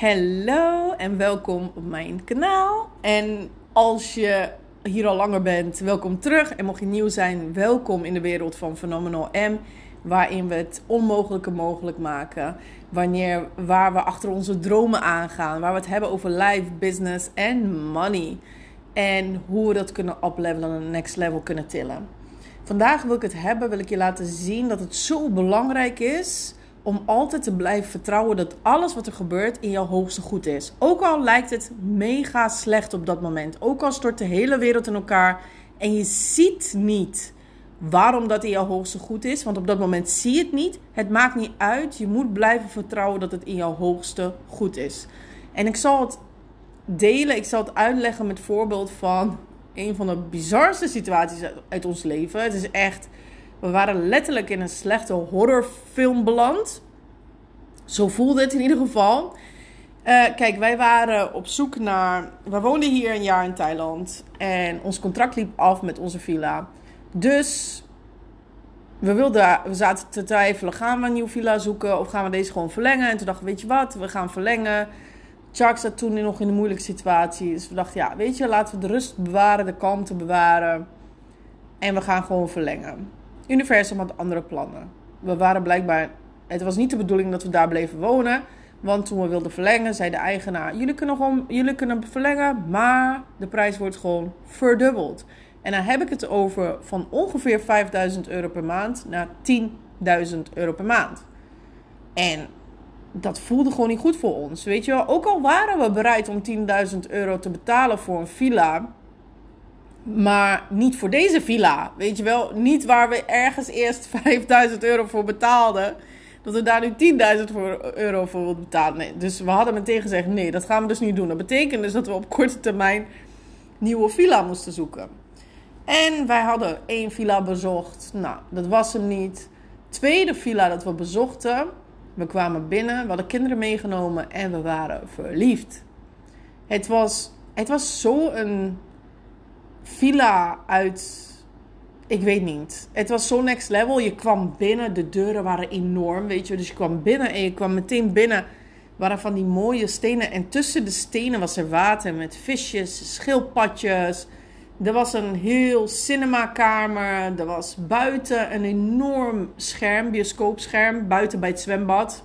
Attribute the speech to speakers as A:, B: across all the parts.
A: Hallo en welkom op mijn kanaal. En als je hier al langer bent, welkom terug. En mocht je nieuw zijn, welkom in de wereld van Phenomenal M. Waarin we het onmogelijke mogelijk maken. Wanneer, waar we achter onze dromen aangaan. Waar we het hebben over life, business en money. En hoe we dat kunnen uplevelen en next level kunnen tillen. Vandaag wil ik het hebben, wil ik je laten zien dat het zo belangrijk is om altijd te blijven vertrouwen dat alles wat er gebeurt in jouw hoogste goed is. Ook al lijkt het mega slecht op dat moment. Ook al stort de hele wereld in elkaar en je ziet niet waarom dat in jouw hoogste goed is. Want op dat moment zie je het niet. Het maakt niet uit. Je moet blijven vertrouwen dat het in jouw hoogste goed is. En ik zal het delen, ik zal het uitleggen met voorbeeld van een van de bizarste situaties uit ons leven. Het is echt we waren letterlijk in een slechte horrorfilm beland. Zo voelde het in ieder geval. Uh, kijk, wij waren op zoek naar. We woonden hier een jaar in Thailand. En ons contract liep af met onze villa. Dus we, wilden, we zaten te twijfelen: gaan we een nieuwe villa zoeken of gaan we deze gewoon verlengen? En toen dachten we: weet je wat, we gaan verlengen. Chuck zat toen nog in een moeilijke situatie. Dus we dachten: ja, weet je, laten we de rust bewaren, de kalmte bewaren. En we gaan gewoon verlengen universum had andere plannen. We waren blijkbaar. Het was niet de bedoeling dat we daar bleven wonen. Want toen we wilden verlengen, zei de eigenaar: jullie kunnen, gewoon, jullie kunnen verlengen, maar de prijs wordt gewoon verdubbeld. En dan heb ik het over van ongeveer 5000 euro per maand naar 10.000 euro per maand. En dat voelde gewoon niet goed voor ons. Weet je wel, ook al waren we bereid om 10.000 euro te betalen voor een villa maar niet voor deze villa. Weet je wel? Niet waar we ergens eerst 5000 euro voor betaalden. Dat we daar nu 10.000 euro voor betalen. Dus we hadden meteen gezegd: nee, dat gaan we dus niet doen. Dat betekent dus dat we op korte termijn nieuwe villa moesten zoeken. En wij hadden één villa bezocht. Nou, dat was hem niet. Tweede villa dat we bezochten. We kwamen binnen, we hadden kinderen meegenomen en we waren verliefd. Het was, het was zo een villa uit. Ik weet niet. Het was zo next level. Je kwam binnen, de deuren waren enorm, weet je. Dus je kwam binnen en je kwam meteen binnen. Waren van die mooie stenen. En tussen de stenen was er water met visjes, schildpadjes. Er was een heel cinemakamer. Er was buiten een enorm scherm, bioscoopscherm, buiten bij het zwembad.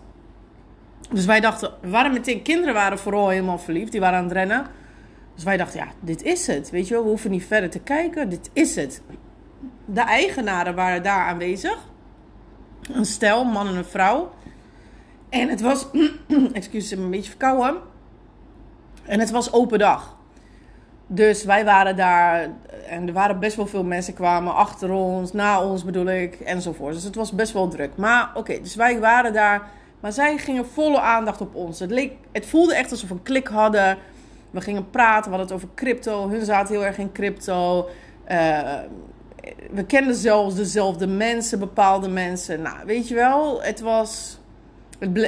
A: Dus wij dachten, waren meteen, kinderen waren vooral helemaal verliefd. Die waren aan het rennen. Dus wij dachten, ja, dit is het. Weet je wel, we hoeven niet verder te kijken. Dit is het. De eigenaren waren daar aanwezig. Een stel, man en een vrouw. En het was, excuus, ik een beetje verkouden. En het was open dag. Dus wij waren daar en er waren best wel veel mensen kwamen achter ons, na ons bedoel ik, enzovoort. Dus het was best wel druk. Maar oké, dus wij waren daar. Maar zij gingen volle aandacht op ons. Het, leek, het voelde echt alsof we een klik hadden. We gingen praten, we hadden het over crypto. Hun zaten heel erg in crypto. Uh, we kenden zelfs dezelfde mensen, bepaalde mensen. Nou, weet je wel, het was.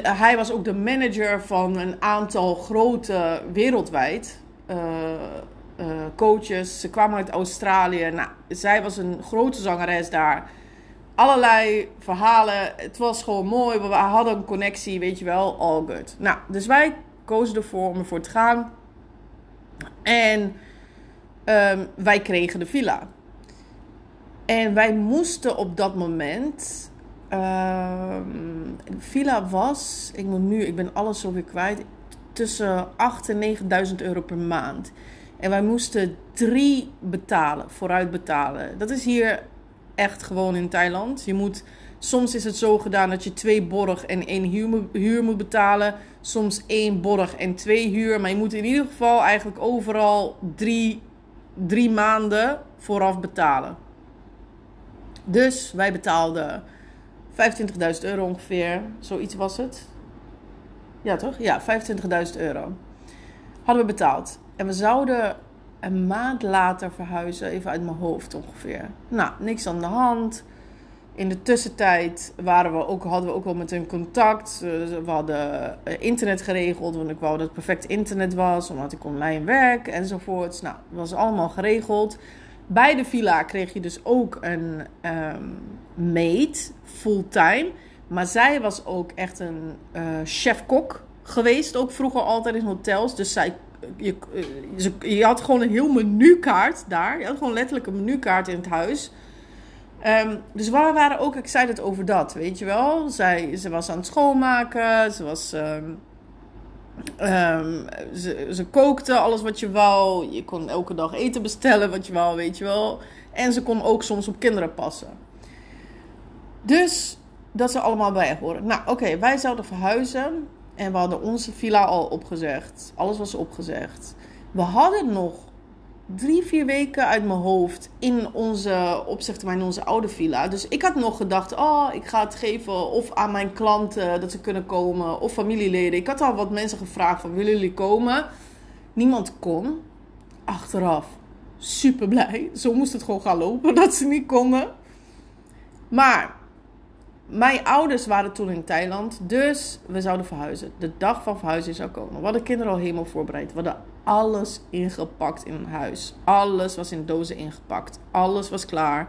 A: hij was ook de manager van een aantal grote wereldwijd uh, uh, coaches. Ze kwamen uit Australië. Nou, zij was een grote zangeres daar. Allerlei verhalen. Het was gewoon mooi. We hadden een connectie, weet je wel. All good. Nou, dus wij kozen ervoor om ervoor te gaan. En um, wij kregen de villa. En wij moesten op dat moment. Um, de villa was, ik moet nu, ik ben alles zo weer kwijt, tussen 8 en 9000 euro per maand. En wij moesten drie betalen, vooruit betalen. Dat is hier echt gewoon in Thailand. Je moet Soms is het zo gedaan dat je twee borg en één huur, moet betalen. Soms één borg en twee huur. Maar je moet in ieder geval eigenlijk overal drie, drie maanden vooraf betalen. Dus wij betaalden 25.000 euro ongeveer. Zoiets was het. Ja, toch? Ja, 25.000 euro. Hadden we betaald. En we zouden een maand later verhuizen, even uit mijn hoofd ongeveer. Nou, niks aan de hand. In de tussentijd waren we ook, hadden we ook wel met hun contact. We hadden eh, internet geregeld, want ik wou dat het perfect internet was, omdat ik online werk enzovoorts. Nou, dat was allemaal geregeld. Bij de villa kreeg je dus ook een um, maid, fulltime. Maar zij was ook echt een uh, chef-kok. geweest, ook vroeger altijd in hotels. Dus zij, je, je had gewoon een heel menukaart daar. Je had gewoon letterlijk een menukaart in het huis. Um, dus we waren ook excited over dat, weet je wel. Zij, ze was aan het schoonmaken, ze was... Um, um, ze, ze kookte alles wat je wou. Je kon elke dag eten bestellen wat je wou, weet je wel. En ze kon ook soms op kinderen passen. Dus dat ze allemaal bij horen. Nou, oké, wij zouden verhuizen. En we hadden onze villa al opgezegd. Alles was opgezegd. We hadden nog drie, vier weken uit mijn hoofd in onze opzichttermijn, in onze oude villa. Dus ik had nog gedacht, oh, ik ga het geven of aan mijn klanten dat ze kunnen komen, of familieleden. Ik had al wat mensen gevraagd van, willen jullie komen? Niemand kon. Achteraf, super blij. Zo moest het gewoon gaan lopen, dat ze niet konden. Maar mijn ouders waren toen in Thailand, dus we zouden verhuizen. De dag van verhuizen zou komen. We hadden kinderen al helemaal voorbereid. We hadden alles ingepakt in huis. Alles was in dozen ingepakt. Alles was klaar.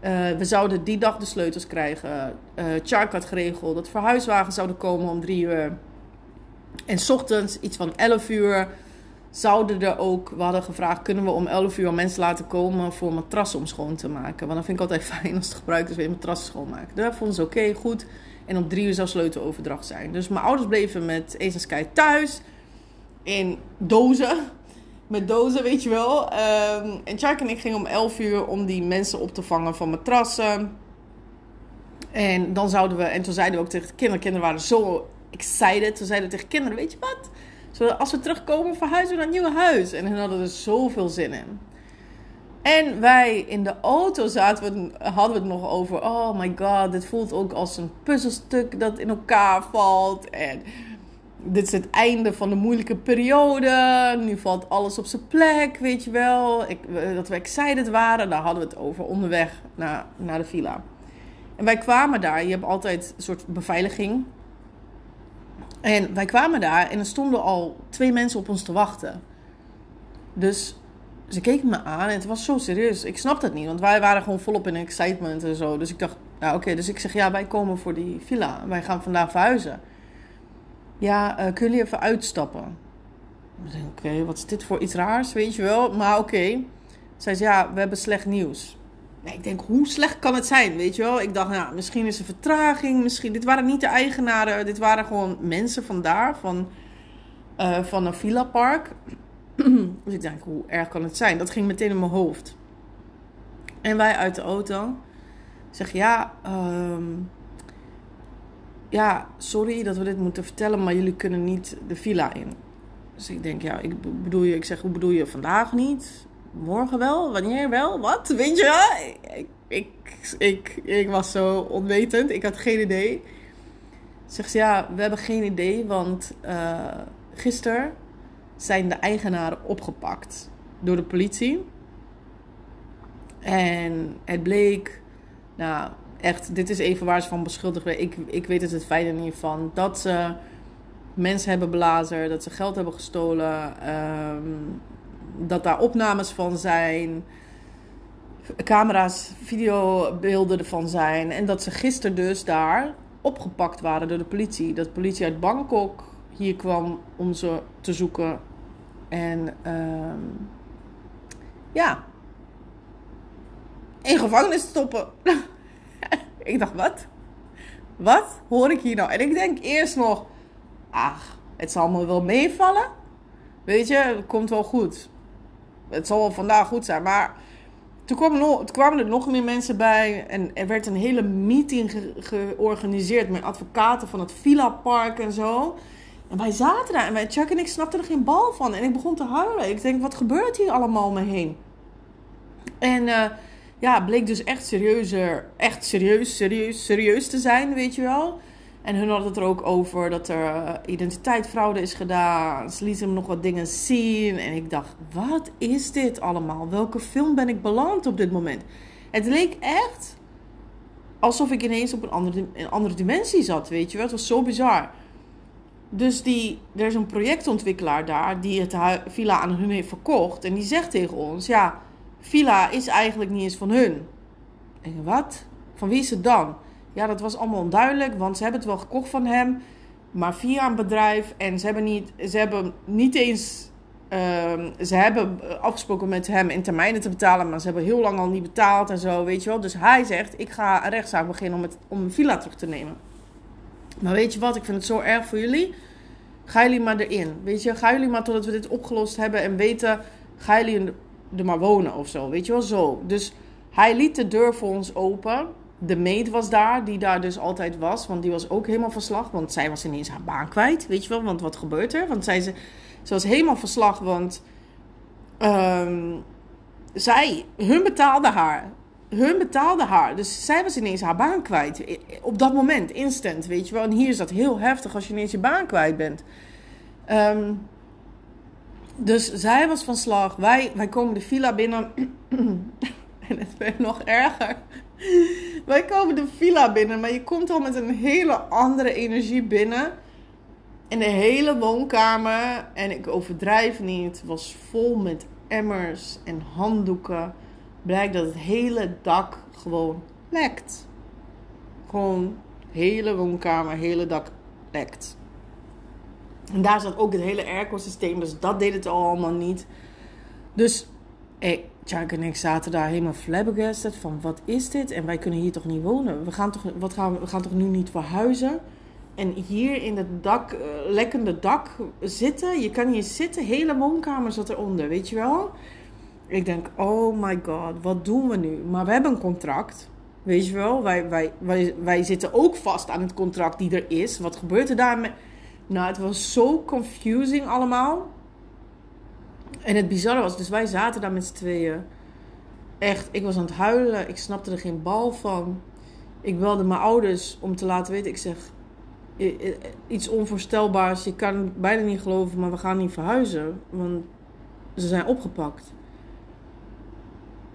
A: Uh, we zouden die dag de sleutels krijgen. Uh, Chark had geregeld dat verhuiswagens zouden komen om drie uur. En s ochtends, iets van 11 uur, zouden er ook... We hadden gevraagd, kunnen we om 11 uur mensen laten komen voor matrassen om schoon te maken? Want dat vind ik altijd fijn als het gebruikt is, weer matrassen schoonmaken. Dat vonden ze oké, goed. En om drie uur zou sleuteloverdracht zijn. Dus mijn ouders bleven met Ace thuis in dozen. Met dozen, weet je wel. Um, en Chuck en ik gingen om 11 uur om die mensen op te vangen van matrassen. En dan zouden we, en toen zeiden we ook tegen de kinderen, kinderen waren zo excited. Toen zeiden we tegen kinderen, weet je wat? Als we terugkomen, verhuizen we naar een nieuw huis. En hun hadden er zoveel zin in. En wij in de auto zaten, hadden we het nog over, oh my god, dit voelt ook als een puzzelstuk dat in elkaar valt. En dit is het einde van de moeilijke periode. Nu valt alles op zijn plek, weet je wel. Ik, dat we excited waren, daar hadden we het over onderweg naar, naar de villa. En wij kwamen daar, je hebt altijd een soort beveiliging. En wij kwamen daar en er stonden al twee mensen op ons te wachten. Dus ze keken me aan en het was zo serieus. Ik snapte het niet, want wij waren gewoon volop in excitement en zo. Dus ik dacht, ja oké, dus ik zeg ja, wij komen voor die villa. Wij gaan vandaag verhuizen. Ja, uh, kunnen jullie even uitstappen? Ik denk, oké, wat is dit voor iets raars, weet je wel? Maar oké. Zij zei, ja, we hebben slecht nieuws. Nee, ik denk, hoe slecht kan het zijn, weet je wel? Ik dacht, nou, misschien is er vertraging, misschien... Dit waren niet de eigenaren, dit waren gewoon mensen vandaar, van, uh, van een villa park. dus ik denk, hoe erg kan het zijn? Dat ging meteen in mijn hoofd. En wij uit de auto. Zeg, ja, um, ja, sorry dat we dit moeten vertellen, maar jullie kunnen niet de villa in. Dus ik denk, ja, ik bedoel je, ik zeg, hoe bedoel je vandaag niet? Morgen wel? Wanneer wel? Wat? Weet je? Ik, ik, ik, was zo onwetend. Ik had geen idee. Zegt ze, ja, we hebben geen idee, want uh, gisteren zijn de eigenaren opgepakt door de politie. En het bleek, nou, echt, dit is even waar ze van beschuldigd. Ik, ik weet het het er niet van. Dat ze mensen hebben blazen, dat ze geld hebben gestolen, ehm, dat daar opnames van zijn, camera's, videobeelden ervan zijn. En dat ze gisteren dus daar opgepakt waren door de politie. Dat de politie uit Bangkok hier kwam om ze te zoeken. En um, ja, in gevangenis stoppen. Ik dacht, wat? Wat hoor ik hier nou? En ik denk eerst nog, ach, het zal me wel meevallen. Weet je, het komt wel goed. Het zal wel vandaag goed zijn. Maar toen kwamen, nog, kwamen er nog meer mensen bij. En er werd een hele meeting georganiseerd met advocaten van het Villa Park en zo. En wij zaten daar en wij, Chuck en ik snapten er geen bal van. En ik begon te huilen. Ik denk, wat gebeurt hier allemaal om me heen? En... Uh, ja, bleek dus echt serieuzer, echt serieus, serieus, serieus te zijn, weet je wel. En hun hadden het er ook over dat er uh, identiteitsfraude is gedaan. Ze lieten hem nog wat dingen zien. En ik dacht, wat is dit allemaal? Welke film ben ik beland op dit moment? Het leek echt alsof ik ineens op een andere, andere dimensie zat, weet je wel. Het was zo bizar. Dus die, er is een projectontwikkelaar daar die het villa aan hun heeft verkocht. En die zegt tegen ons, ja villa is eigenlijk niet eens van hun. En wat? Van wie is het dan? Ja, dat was allemaal onduidelijk, want ze hebben het wel gekocht van hem. Maar via een bedrijf. En ze hebben niet, ze hebben niet eens. ehm, ze hebben afgesproken met hem in termijnen te betalen. Maar ze hebben heel lang al niet betaald en zo, weet je wel. Dus hij zegt: Ik ga een rechtszaak beginnen om, het, om een villa terug te nemen. Maar weet je wat? Ik vind het zo erg voor jullie. Ga jullie maar erin. Weet je, ga jullie maar totdat we dit opgelost hebben en weten. Ga jullie er maar wonen of zo. Weet je wel, zo. Dus hij liet de deur voor ons open. De maid was daar, die daar dus altijd was. Want die was ook helemaal verslag. Want zij was ineens haar baan kwijt. Weet je wel, want wat gebeurt er? Want zij, ze, was helemaal verslag, want... ehm, zij, hun betaalde haar. Hun betaalde haar. Dus zij was ineens haar baan kwijt. Op dat moment, instant, weet je wel. En hier is dat heel heftig als je ineens je baan kwijt bent. Ehm, dus zij was van slag. Wij, wij komen de villa binnen. en het werd nog erger. Wij komen de villa binnen, maar je komt al met een hele andere energie binnen. En de hele woonkamer, en ik overdrijf niet, was vol met emmers en handdoeken. Blijkt dat het hele dak gewoon lekt. Gewoon hele woonkamer, hele dak lekt. En daar zat ook het hele airco-systeem, dus dat deed het allemaal niet. Dus hey, Tjank en ik zaten daar helemaal flabbergasted van wat is dit? En wij kunnen hier toch niet wonen? We gaan toch, wat gaan, we we gaan toch nu niet verhuizen? En hier in het dak, eh, lekkende dak zitten. Je kan hier zitten, hele woonkamer zat eronder, weet je wel? Ik denk, oh my god, wat doen we nu? Maar we hebben een contract, weet je wel? Wij, wij, wij, wij zitten ook vast aan het contract die er is. Wat gebeurt er daar met... Nou, het was zo confusing allemaal. En het bizarre was, dus wij zaten daar met z'n tweeën. Echt, ik was aan het huilen. Ik snapte er geen bal van. Ik belde mijn ouders om te laten weten. Ik zeg, iets onvoorstelbaars. Je kan het bijna niet geloven, maar we gaan niet verhuizen. Want ze zijn opgepakt.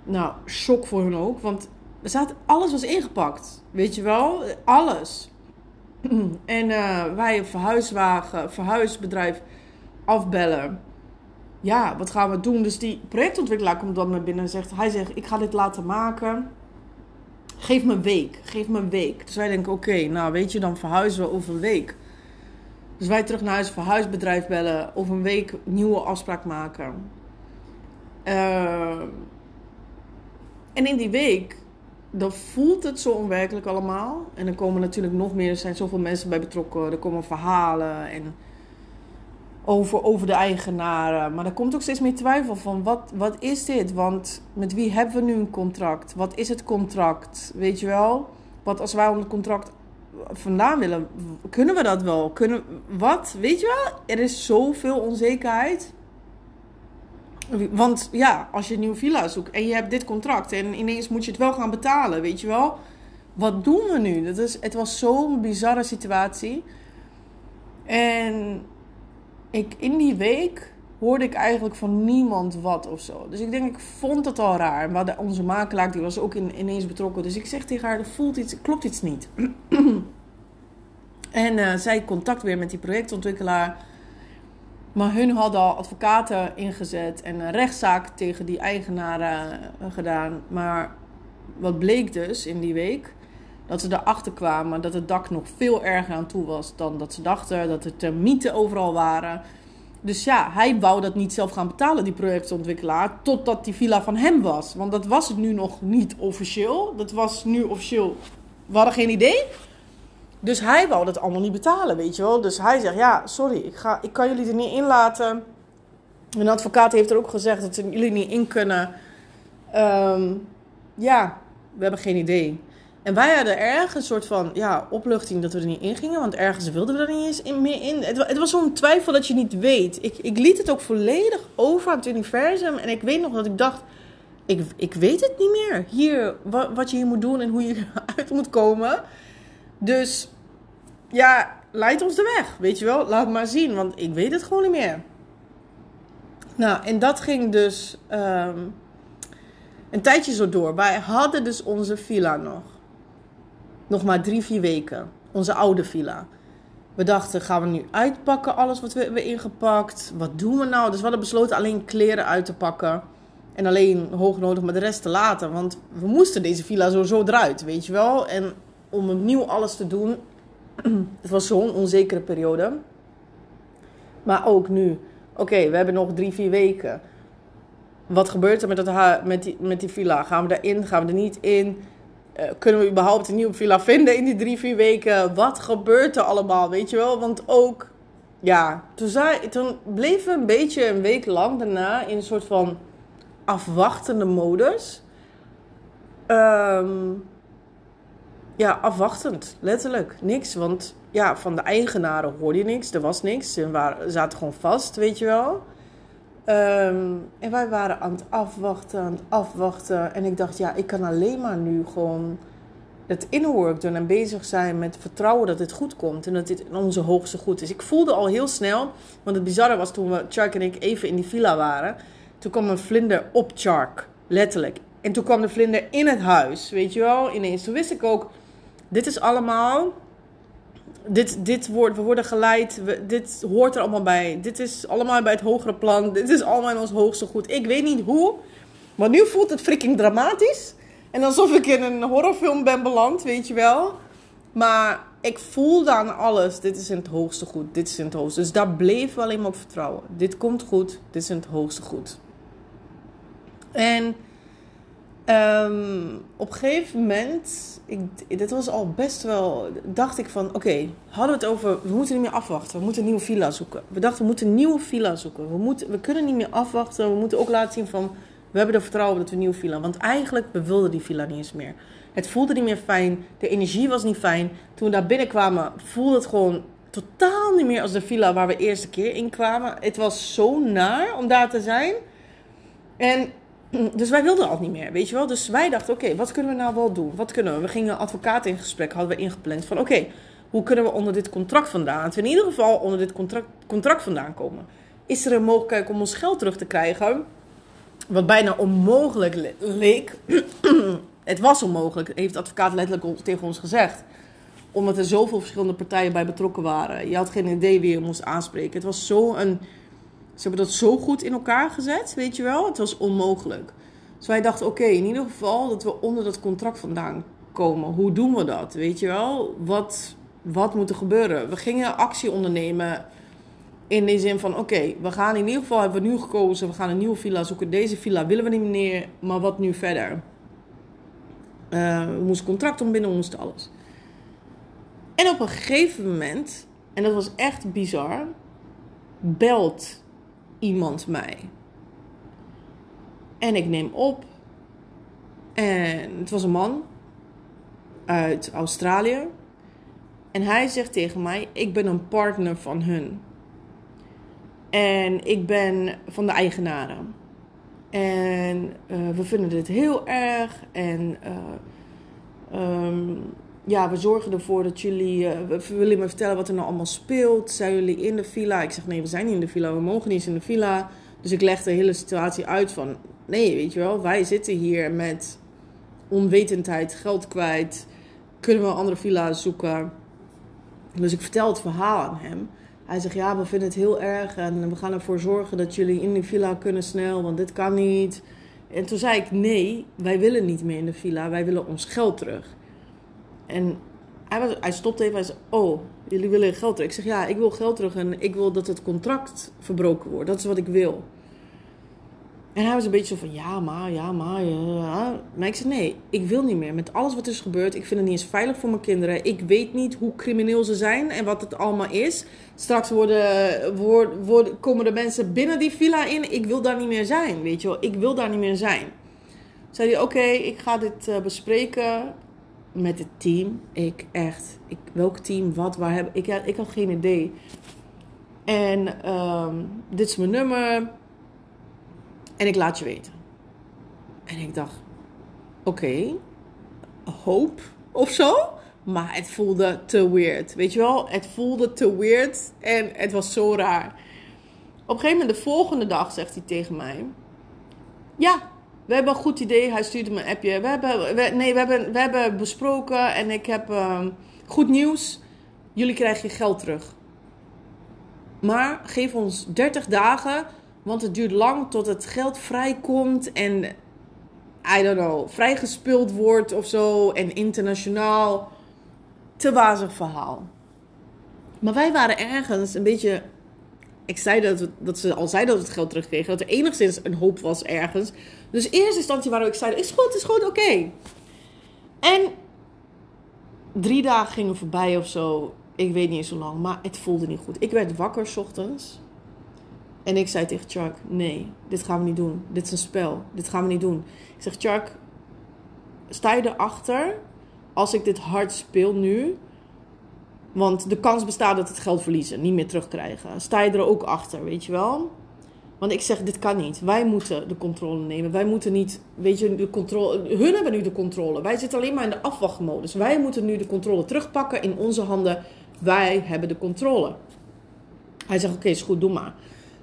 A: Nou, shock voor hun ook. Want er zaten, alles was ingepakt. Weet je wel? Alles. En eh, wij een verhuiswagen, verhuisbedrijf afbellen. Ja, wat gaan we doen? Dus die projectontwikkelaar komt dan naar binnen en zegt... Hij zegt, ik ga dit laten maken. Geef me een week. Geef me een week. Dus wij denken, oké, nou weet je, dan verhuizen we over een week. Dus wij terug naar huis, verhuisbedrijf bellen. Over een week nieuwe afspraak maken. Ehm, en in die week, dan voelt het zo onwerkelijk allemaal. En er komen natuurlijk nog meer, er zijn zoveel mensen bij betrokken. Er komen verhalen en over, over de eigenaren. Maar er komt ook steeds meer twijfel van, wat, wat is dit? Want met wie hebben we nu een contract? Wat is het contract? Weet je wel? Wat als wij onder contract vandaan willen, kunnen we dat wel? Kunnen, wat? Weet je wel? Er is zoveel onzekerheid. Want ja, als je een nieuwe villa zoekt en je hebt dit contract en ineens moet je het wel gaan betalen, weet je wel? Wat doen we nu? Dat is, het was zo'n bizarre situatie. En ik, in die week hoorde ik eigenlijk van niemand wat of zo. Dus ik denk, ik vond het al raar. Maar onze makelaar die was ook in, ineens betrokken. Dus ik zeg tegen haar, er voelt iets, klopt iets niet. en eh, zij contact weer met die projectontwikkelaar. Maar hun hadden al advocaten ingezet en een rechtszaak tegen die eigenaren eh, gedaan. Maar wat bleek dus in die week? Dat ze erachter kwamen dat het dak nog veel erger aan toe was dan dat ze dachten. Dat er termieten overal waren. Dus ja, hij wou dat niet zelf gaan betalen, die projectontwikkelaar. Totdat die villa van hem was. Want dat was het nu nog niet officieel. Dat was nu officieel. We hadden geen idee. Dus hij wou dat allemaal niet betalen, weet je wel. Dus hij zegt, ja, sorry, ik, ga, ik kan jullie er niet in laten. Een advocaat heeft er ook gezegd dat ze jullie niet in kunnen. Ehm, ja, we hebben geen idee. En wij hadden erg een soort van ja, opluchting dat we er niet in gingen. Want ergens wilden we er niet eens in, meer in. Het was zo'n twijfel dat je niet weet. Ik, ik liet het ook volledig over aan het universum. En ik weet nog dat ik dacht... Ik, ik weet het niet meer. Hier, wat, wat je hier moet doen en hoe je eruit moet komen. Dus ja, leid ons de weg. Weet je wel, laat maar zien. Want ik weet het gewoon niet meer. Nou, en dat ging dus ehm, een tijdje zo door. Wij hadden dus onze villa nog. Nog maar drie, vier weken. Onze oude villa. We dachten, gaan we nu uitpakken alles wat we hebben ingepakt? Wat doen we nou? Dus we hadden besloten alleen kleren uit te pakken. En alleen hoognodig, maar de rest te laten. Want we moesten deze villa sowieso eruit, weet je wel. En om opnieuw alles te doen, het was zo'n onzekere periode. Maar ook nu. Oké, we hebben nog drie, vier weken. Wat gebeurt er met, dat, met, die, met die villa? Gaan we erin? Gaan we er niet in? Uh, kunnen we überhaupt een nieuwe villa vinden in die drie, vier weken? Wat gebeurt er allemaal? Weet je wel? Want ook, ja, toen, zei, toen bleven we een beetje een week lang daarna in een soort van afwachtende modus. Um, ja, afwachtend, letterlijk. Niks, want ja, van de eigenaren hoorde je niks. Er was niks. Ze waren, zaten gewoon vast, weet je wel. Um, en wij waren aan het afwachten, aan het afwachten. En ik dacht, ja, ik kan alleen maar nu gewoon het inwork doen en bezig zijn met vertrouwen dat het goed komt. En dat dit in onze hoogste goed is. Ik voelde al heel snel, want het bizarre was toen we, Chark en ik, even in die villa waren. Toen kwam een vlinder op Chark, letterlijk. En toen kwam de vlinder in het huis, weet je wel, ineens. Toen wist ik ook, dit is allemaal dit, dit wordt, we worden geleid, dit hoort er allemaal bij. Dit is allemaal bij het hogere plan. Dit is allemaal in ons hoogste goed. Ik weet niet hoe, maar nu voelt het freaking dramatisch. En alsof ik in een horrorfilm ben beland, weet je wel. Maar ik voelde aan alles, dit is in het hoogste goed, dit is in het hoogste. Dus daar bleef we alleen maar op vertrouwen. Dit komt goed, dit is in het hoogste goed. En Um, op een gegeven moment, ik, dit was al best wel, dacht ik van, oké, hadden we het over, we moeten niet meer afwachten, we moeten een nieuwe villa zoeken. We dachten, we moeten een nieuwe villa zoeken. We, moeten, we kunnen niet meer afwachten, we moeten ook laten zien van, we hebben er vertrouwen dat we een nieuwe villa. Want eigenlijk, we die villa niet eens meer. Het voelde niet meer fijn, de energie was niet fijn. Toen we daar binnenkwamen, voelde het gewoon totaal niet meer als de villa waar we de eerste keer in kwamen. Het was zo naar om daar te zijn. En dus wij wilden al niet meer, weet je wel. Dus wij dachten, oké, wat kunnen we nou wel doen? Wat kunnen we? We gingen advocaat in gesprek, hadden we ingepland van, oké, hoe kunnen we onder dit contract vandaan? In ieder geval onder dit contract, contract vandaan komen. Is er een mogelijkheid om ons geld terug te krijgen? Wat bijna onmogelijk leek. het was onmogelijk, heeft de advocaat letterlijk tegen ons gezegd. Omdat er zoveel verschillende partijen bij betrokken waren. Je had geen idee wie je moest aanspreken. Het was zo een ze hebben dat zo goed in elkaar gezet, weet je wel. Het was onmogelijk. Dus wij dachten, oké, in ieder geval dat we onder dat contract vandaan komen. Hoe doen we dat, weet je wel? Wat, wat moet er gebeuren? We gingen actie ondernemen in de zin van, oké, we gaan in ieder geval, hebben we nu gekozen, we gaan een nieuwe villa zoeken. Deze villa willen we niet meer, maar wat nu verder? Uh, we moesten contract ontbinden, we moesten alles. En op een gegeven moment, en dat was echt bizar, belt iemand mij. En ik neem op. En het was een man uit Australië. En hij zegt tegen mij: Ik ben een partner van hun. En ik ben van de eigenaren. En uh, we vinden dit heel erg. En uh, ja, we zorgen ervoor dat jullie. Uh, we willen me vertellen wat er nou allemaal speelt. Zijn jullie in de villa? Ik zeg nee, we zijn niet in de villa. We mogen niet eens in de villa. Dus ik leg de hele situatie uit van. Nee, weet je wel, wij zitten hier met onwetendheid, geld kwijt. Kunnen we een andere villa zoeken? Dus ik vertel het verhaal aan hem. Hij zegt ja, we vinden het heel erg en we gaan ervoor zorgen dat jullie in de villa kunnen snel, want dit kan niet. En toen zei ik nee, wij willen niet meer in de villa, wij willen ons geld terug. En hij, was, stopte even. Hij zei: Oh, jullie willen geld terug. Ik zeg: Ja, ik wil geld terug en ik wil dat het contract verbroken wordt. Dat is wat ik wil. En hij was een beetje zo van: Ja, maar, ja, maar. Ja. Maar ik zei: Nee, ik wil niet meer. Met alles wat er is gebeurd, ik vind het niet eens veilig voor mijn kinderen. Ik weet niet hoe crimineel ze zijn en wat het allemaal is. Straks worden, worden, komen de mensen binnen die villa in. Ik wil daar niet meer zijn, weet je wel. Ik wil daar niet meer zijn. Zei Oké, ik ga dit uh, bespreken met het team. Ik echt, ik, welk team, wat, waar heb ik? Ik had geen idee. En um, dit is mijn nummer. En ik laat je weten. En ik dacht, oké, hoop of zo. Maar het voelde te weird. Weet je wel? Het voelde te weird. En het was zo raar. Op een gegeven moment, de volgende dag, zegt hij tegen mij: Ja, we hebben een goed idee. Hij stuurde me een appje. We hebben, nee, we hebben, we hebben besproken en ik heb um, goed nieuws. Jullie krijgen je geld terug. Maar geef ons 30 dagen, want het duurt lang tot het geld vrijkomt en I don't know, vrijgespeeld wordt of zo en internationaal. Te wazig verhaal. Maar wij waren ergens een beetje. Ik zei dat, dat ze al zeiden dat we het geld terugkregen. Dat er enigszins een hoop was ergens. Dus eerste instantie waren we excited. Is goed, is goed, oké. En drie dagen gingen voorbij of zo. Ik weet niet eens hoe lang, maar het voelde niet goed. Ik werd wakker s ochtends. En ik zei tegen Chuck: Nee, dit gaan we niet doen. Dit is een spel. Dit gaan we niet doen. Ik zeg: Chuck, sta je erachter als ik dit hard speel nu? Want de kans bestaat dat het geld verliezen, niet meer terugkrijgen. Sta je er ook achter, weet je wel? Want ik zeg, dit kan niet. Wij moeten de controle nemen. Wij moeten niet, weet je, de controle. Hun hebben nu de controle. Wij zitten alleen maar in de afwachtmodus. Wij moeten nu de controle terugpakken in onze handen. Wij hebben de controle. Hij zegt, oké, is goed, doe maar.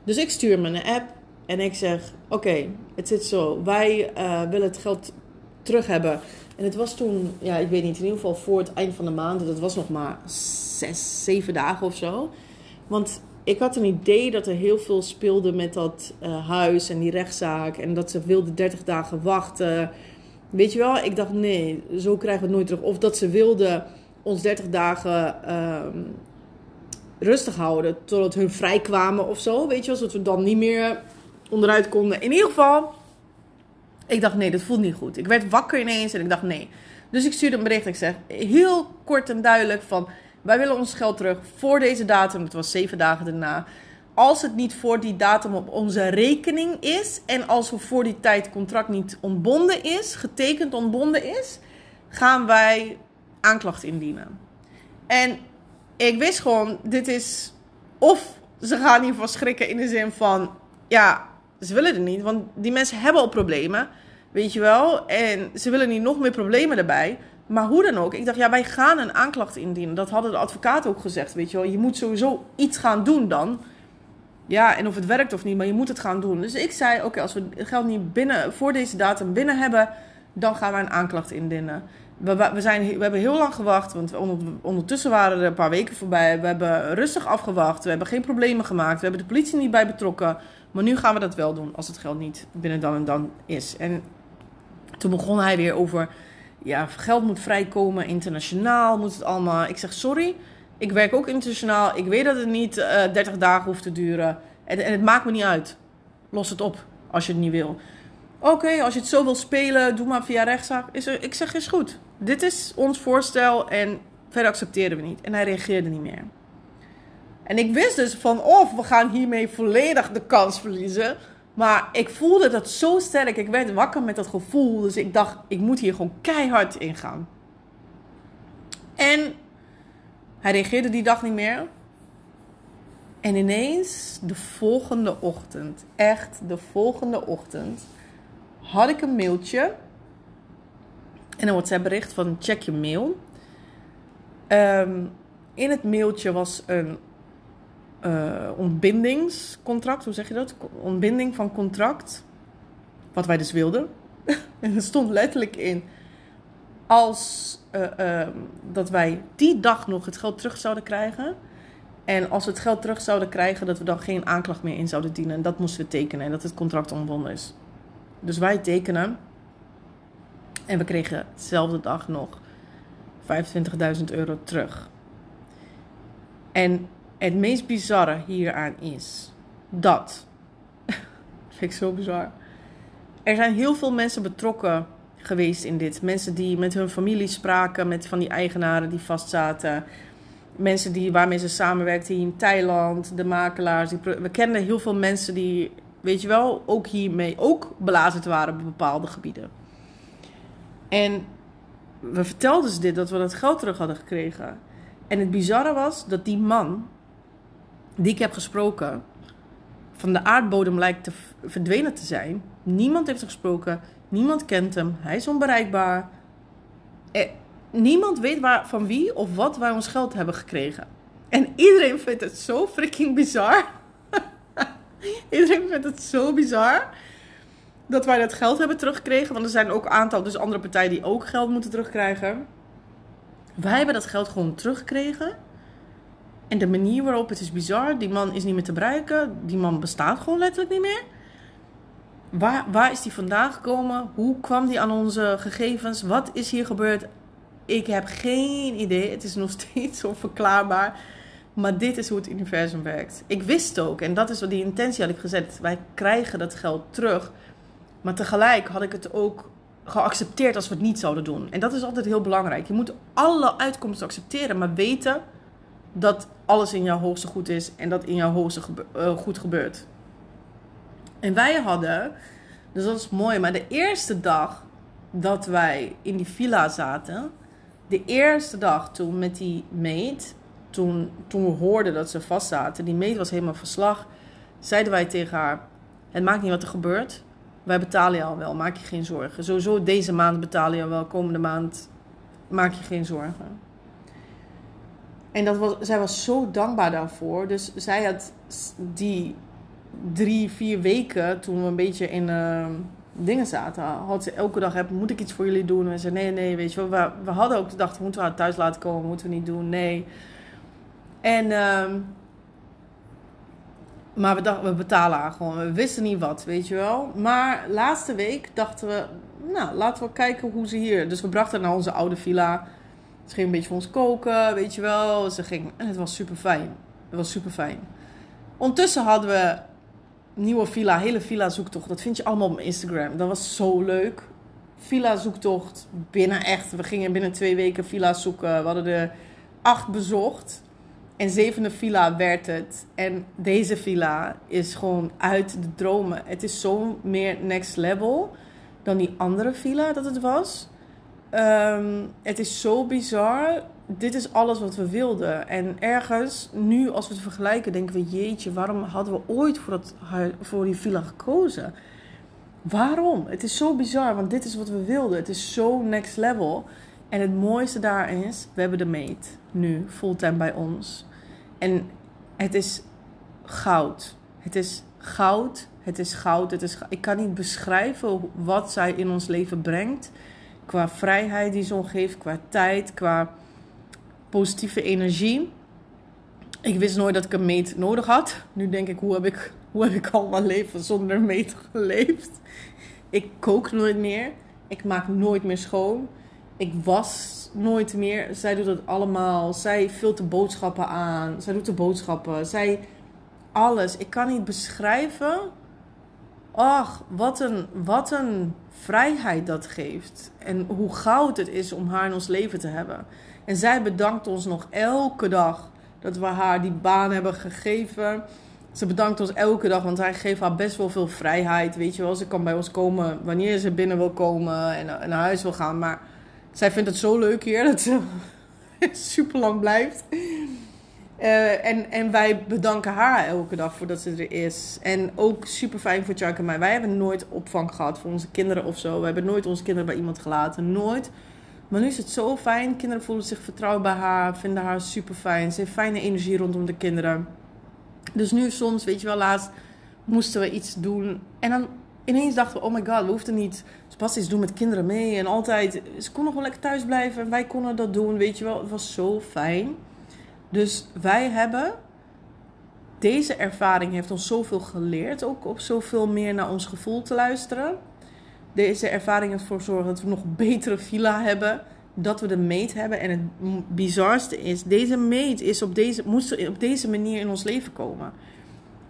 A: Dus ik stuur me een app en ik zeg, oké, het zit zo. Wij uh, willen het geld terug hebben. En het was toen, ja, ik weet niet, in ieder geval voor het eind van de maand. Dat was nog maar zes, zeven dagen of zo. Want ik had een idee dat er heel veel speelde met dat uh, huis en die rechtszaak. En dat ze wilden 30 dagen wachten. Weet je wel, ik dacht nee, zo krijgen we het nooit terug. Of dat ze wilden ons 30 dagen uh, rustig houden totdat hun vrij kwamen of zo. Weet je wel, zodat we dan niet meer onderuit konden. In ieder geval, ik dacht nee, dat voelt niet goed. Ik werd wakker ineens en ik dacht nee. Dus ik stuurde een bericht. Ik zeg heel kort en duidelijk van wij willen ons geld terug voor deze datum. Het was zeven dagen daarna. Als het niet voor die datum op onze rekening is. En als we voor die tijd contract niet ontbonden is, getekend ontbonden is, gaan wij aanklacht indienen. En ik wist gewoon, dit is. Of ze gaan hiervan schrikken in de zin van. Ja, ze willen het niet, want die mensen hebben al problemen. Weet je wel? En ze willen niet nog meer problemen erbij. Maar hoe dan ook, ik dacht, ja, wij gaan een aanklacht indienen. Dat hadden de advocaten ook gezegd, weet je wel. Je moet sowieso iets gaan doen dan. Ja, en of het werkt of niet, maar je moet het gaan doen. Dus ik zei, oké, als we het geld niet binnen, voor deze datum binnen hebben, dan gaan we een aanklacht indienen. We, we, zijn, we hebben heel lang gewacht, want ondertussen waren er een paar weken voorbij. We hebben rustig afgewacht, we hebben geen problemen gemaakt, we hebben de politie niet bij betrokken. Maar nu gaan we dat wel doen, als het geld niet binnen dan en dan is. En toen begon hij weer over ja, geld moet vrijkomen, internationaal moet het allemaal. Ik zeg sorry, ik werk ook internationaal. Ik weet dat het niet uh, eh, 30 dagen hoeft te duren. En, en, het maakt me niet uit. Los het op als je het niet wil. Oké, als je het zo wil spelen, doe maar via rechtszaak. Is ik zeg, is goed. Dit is ons voorstel en verder accepteren we niet. En hij reageerde niet meer. En ik wist dus van, of we gaan hiermee volledig de kans verliezen. Maar ik voelde dat zo sterk. Ik werd wakker met dat gevoel. Dus ik dacht, ik moet hier gewoon keihard in gaan. En hij reageerde die dag niet meer. En ineens, de volgende ochtend, echt de volgende ochtend, had ik een mailtje. En een WhatsApp bericht van check je mail. Ehm, in het mailtje was een uh, ontbindingscontract, hoe zeg je dat? Ontbinding van contract. Wat wij dus wilden. en er stond letterlijk in. Als uh, dat wij die dag nog het geld terug zouden krijgen. En als we het geld terug zouden krijgen, dat we dan geen aanklacht meer in zouden dienen. En dat moesten we tekenen en dat het contract ontbonden is. Dus wij tekenen. En we kregen dezelfde dag nog 25.000 euro terug. En het meest bizarre hieraan is dat. vind ik zo bizar. Er zijn heel veel mensen betrokken geweest in dit. Mensen die met hun familie spraken, met van die eigenaren die vastzaten. Mensen die, waarmee ze samenwerkten in Thailand, de makelaars. We kenden heel veel mensen die, weet je wel, ook hiermee ook belazerd waren op bepaalde gebieden. En we vertelden ze dit, dat we dat geld terug hadden gekregen. En het bizarre was dat die man, die ik heb gesproken van de aardbodem lijkt te verdwenen te zijn. Niemand heeft gesproken, niemand kent hem, hij is onbereikbaar. Eh, niemand weet waar, van wie of wat wij ons geld hebben gekregen. En iedereen vindt het zo freaking bizar. iedereen vindt het zo bizar dat wij dat geld hebben teruggekregen. Want er zijn ook een aantal dus andere partijen die ook geld moeten terugkrijgen. Wij hebben dat geld gewoon teruggekregen. En de manier waarop het is bizar. Die man is niet meer te bereiken. Die man bestaat gewoon letterlijk niet meer. Waar, waar is die vandaan gekomen? Hoe kwam die aan onze gegevens? Wat is hier gebeurd? Ik heb geen idee. Het is nog steeds onverklaarbaar. Maar dit is hoe het universum werkt. Ik wist ook, en dat is wat die intentie had ik gezet. Wij krijgen dat geld terug. Maar tegelijk had ik het ook geaccepteerd als we het niet zouden doen. En dat is altijd heel belangrijk. Je moet alle uitkomsten accepteren, maar weten dat alles in jouw hoogste goed is en dat in jouw hoogste uh, goed gebeurt. En wij hadden, dus dat is mooi, maar de eerste dag dat wij in die villa zaten, de eerste dag toen met die meet, toen, toen we hoorden dat ze vast zaten, die meet was helemaal verslag, zeiden wij tegen haar: Het maakt niet wat er gebeurt. Wij betalen je al wel, maak je geen zorgen. Sowieso deze maand betalen je wel, komende maand maak je geen zorgen. En dat was, zij was zo dankbaar daarvoor. Dus zij had die drie, vier weken, toen we een beetje in uh, dingen zaten, had ze elke dag: heb, Moet ik iets voor jullie doen? En ze nee, nee, weet je wel. We, hadden ook gedacht: Moeten we haar thuis laten komen? Moeten we niet doen? Nee. En. Uh, maar we dachten, we betalen haar gewoon. We wisten niet wat, weet je wel. Maar laatste week dachten we, nou, laten we kijken hoe ze hier... Dus we brachten haar naar onze oude villa. Ze ging een beetje voor ons koken, weet je wel. Ze ging, en het was super fijn. Het was super fijn. Ondertussen hadden we nieuwe villa, hele villa zoektocht. Dat vind je allemaal op Instagram. Dat was zo leuk. Villa zoektocht binnen echt. We gingen binnen twee weken villa zoeken. We hadden er acht bezocht. En zevende villa werd het. En deze villa is gewoon uit de dromen. Het is zo meer next level dan die andere villa dat het was. Ehm, het is zo bizar. Dit is alles wat we wilden. En ergens, nu als we het vergelijken, denken we: jeetje, waarom hadden we ooit voor, dat, voor die villa gekozen? Waarom? Het is zo bizar, want dit is wat we wilden. Het is zo next level. En het mooiste daar is, we hebben de meet nu fulltime bij ons. En het is goud. Het is goud. Het is goud. Het is Ik kan niet beschrijven wat zij in ons leven brengt. Qua vrijheid die ze ons geeft, qua tijd, qua positieve energie. Ik wist nooit dat ik een meet nodig had. Nu denk ik, hoe heb ik, hoe heb ik al mijn leven zonder meet geleefd? Ik kook nooit meer. Ik maak nooit meer schoon. Ik was nooit meer. Zij doet het allemaal. Zij vult de boodschappen aan. Zij doet de boodschappen. Zij alles. Ik kan niet beschrijven. Ach, wat een, wat een vrijheid dat geeft. En hoe goud het is om haar in ons leven te hebben. En zij bedankt ons nog elke dag dat we haar die baan hebben gegeven. Ze bedankt ons elke dag, want hij geeft haar best wel veel vrijheid. Weet je wel, ze kan bij ons komen wanneer ze binnen wil komen en naar huis wil gaan. Maar zij vindt het zo leuk hier dat ze super lang blijft. Uh, en, en wij bedanken haar elke dag voordat ze er is. En ook super fijn voor Chuck en mij. Wij hebben nooit opvang gehad voor onze kinderen of zo. We hebben nooit onze kinderen bij iemand gelaten. Nooit. Maar nu is het zo fijn. Kinderen voelen zich vertrouwd bij haar. Vinden haar super fijn. Ze heeft fijne energie rondom de kinderen. Dus nu soms, weet je wel, laatst moesten we iets doen. En dan ineens dachten we, oh my god, we hoefden niet spastisch doen met kinderen mee. En altijd, ze kon nog wel lekker thuis blijven en wij konden dat doen, weet je wel. Het was zo fijn. Dus wij hebben, deze ervaring heeft ons zoveel geleerd. Ook op zoveel meer naar ons gevoel te luisteren. Deze ervaring heeft ervoor gezorgd dat we nog betere villa hebben. Dat we de meet hebben. En het bizarste is, deze meet is op deze, moest op deze manier in ons leven komen.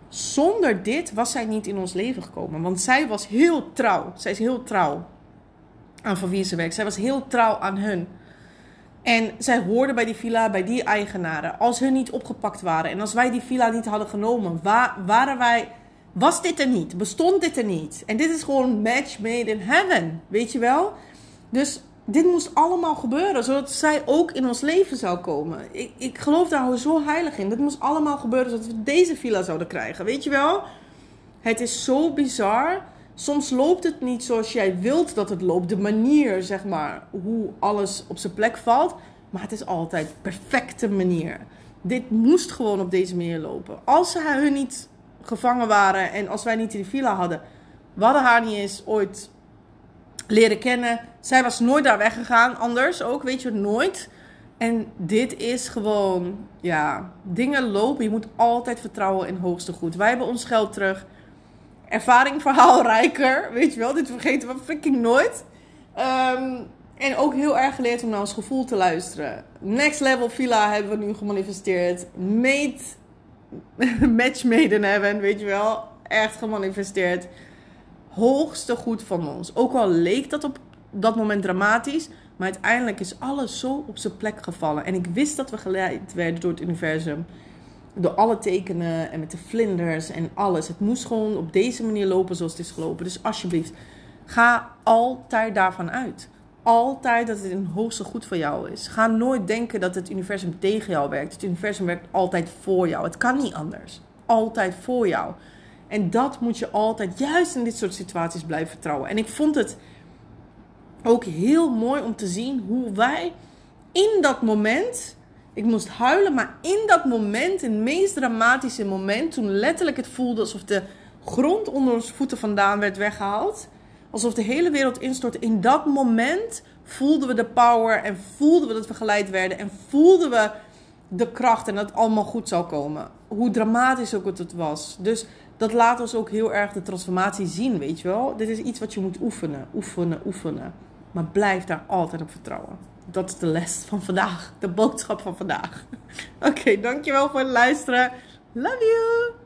A: Zonder dit was zij niet in ons leven gekomen. Want zij was heel trouw. Zij is heel trouw aan van wie ze werkt. Zij was heel trouw aan hun. En zij hoorde bij die villa, bij die eigenaren. Als hun niet opgepakt waren en als wij die villa niet hadden genomen, waar, waren wij. Was dit er niet? Bestond dit er niet? En dit is gewoon match made in heaven. Weet je wel? Dus dit moest allemaal gebeuren, zodat zij ook in ons leven zou komen. Ik, ik geloof daar zo heilig in. Dit moest allemaal gebeuren, zodat we deze villa zouden krijgen. Weet je wel? Het is zo bizar. Soms loopt het niet zoals jij wilt dat het loopt. De manier, zeg maar, hoe alles op zijn plek valt. Maar het is altijd perfecte manier. Dit moest gewoon op deze manier lopen. Als ze hun niet gevangen waren en als wij niet in die villa hadden, we hadden haar niet eens ooit leren kennen. Zij was nooit daar weggegaan, anders ook, weet je, nooit. En dit is gewoon, ja, dingen lopen. Je moet altijd vertrouwen in hoogste goed. Wij hebben ons geld terug. Ervaring, verhaal rijker, weet je wel. Dit vergeten we freaking nooit. Ehm, En ook heel erg geleerd om naar ons gevoel te luisteren. Next level villa hebben we nu gemanifesteerd. Made in heaven, weet je wel. Echt gemanifesteerd. Hoogste goed van ons. Ook al leek dat op dat moment dramatisch. Maar uiteindelijk is alles zo op zijn plek gevallen. En ik wist dat we geleid werden door het universum. Door alle tekenen en met de vlinders en alles. Het moest gewoon op deze manier lopen zoals het is gelopen. Dus alsjeblieft, ga altijd daarvan uit. Altijd dat het een hoogste goed voor jou is. Ga nooit denken dat het universum tegen jou werkt. Het universum werkt altijd voor jou. Het kan niet anders. Altijd voor jou. En dat moet je altijd, juist in dit soort situaties, blijven vertrouwen. En ik vond het ook heel mooi om te zien hoe wij in dat moment. Ik moest huilen, maar in dat moment, in het meest dramatische moment, toen letterlijk het voelde alsof de grond onder ons voeten vandaan werd weggehaald. Alsof de hele wereld instortte. In dat moment voelden we de power en voelden we dat we geleid werden en voelden we de kracht en dat het allemaal goed zou komen. Hoe dramatisch ook het was. Dus dat laat ons ook heel erg de transformatie zien, weet je wel. Dit is iets wat je moet oefenen, oefenen, oefenen. Maar blijf daar altijd op vertrouwen. Dat is de les van vandaag. De boodschap van vandaag. Oké, dankjewel voor het luisteren. Love you!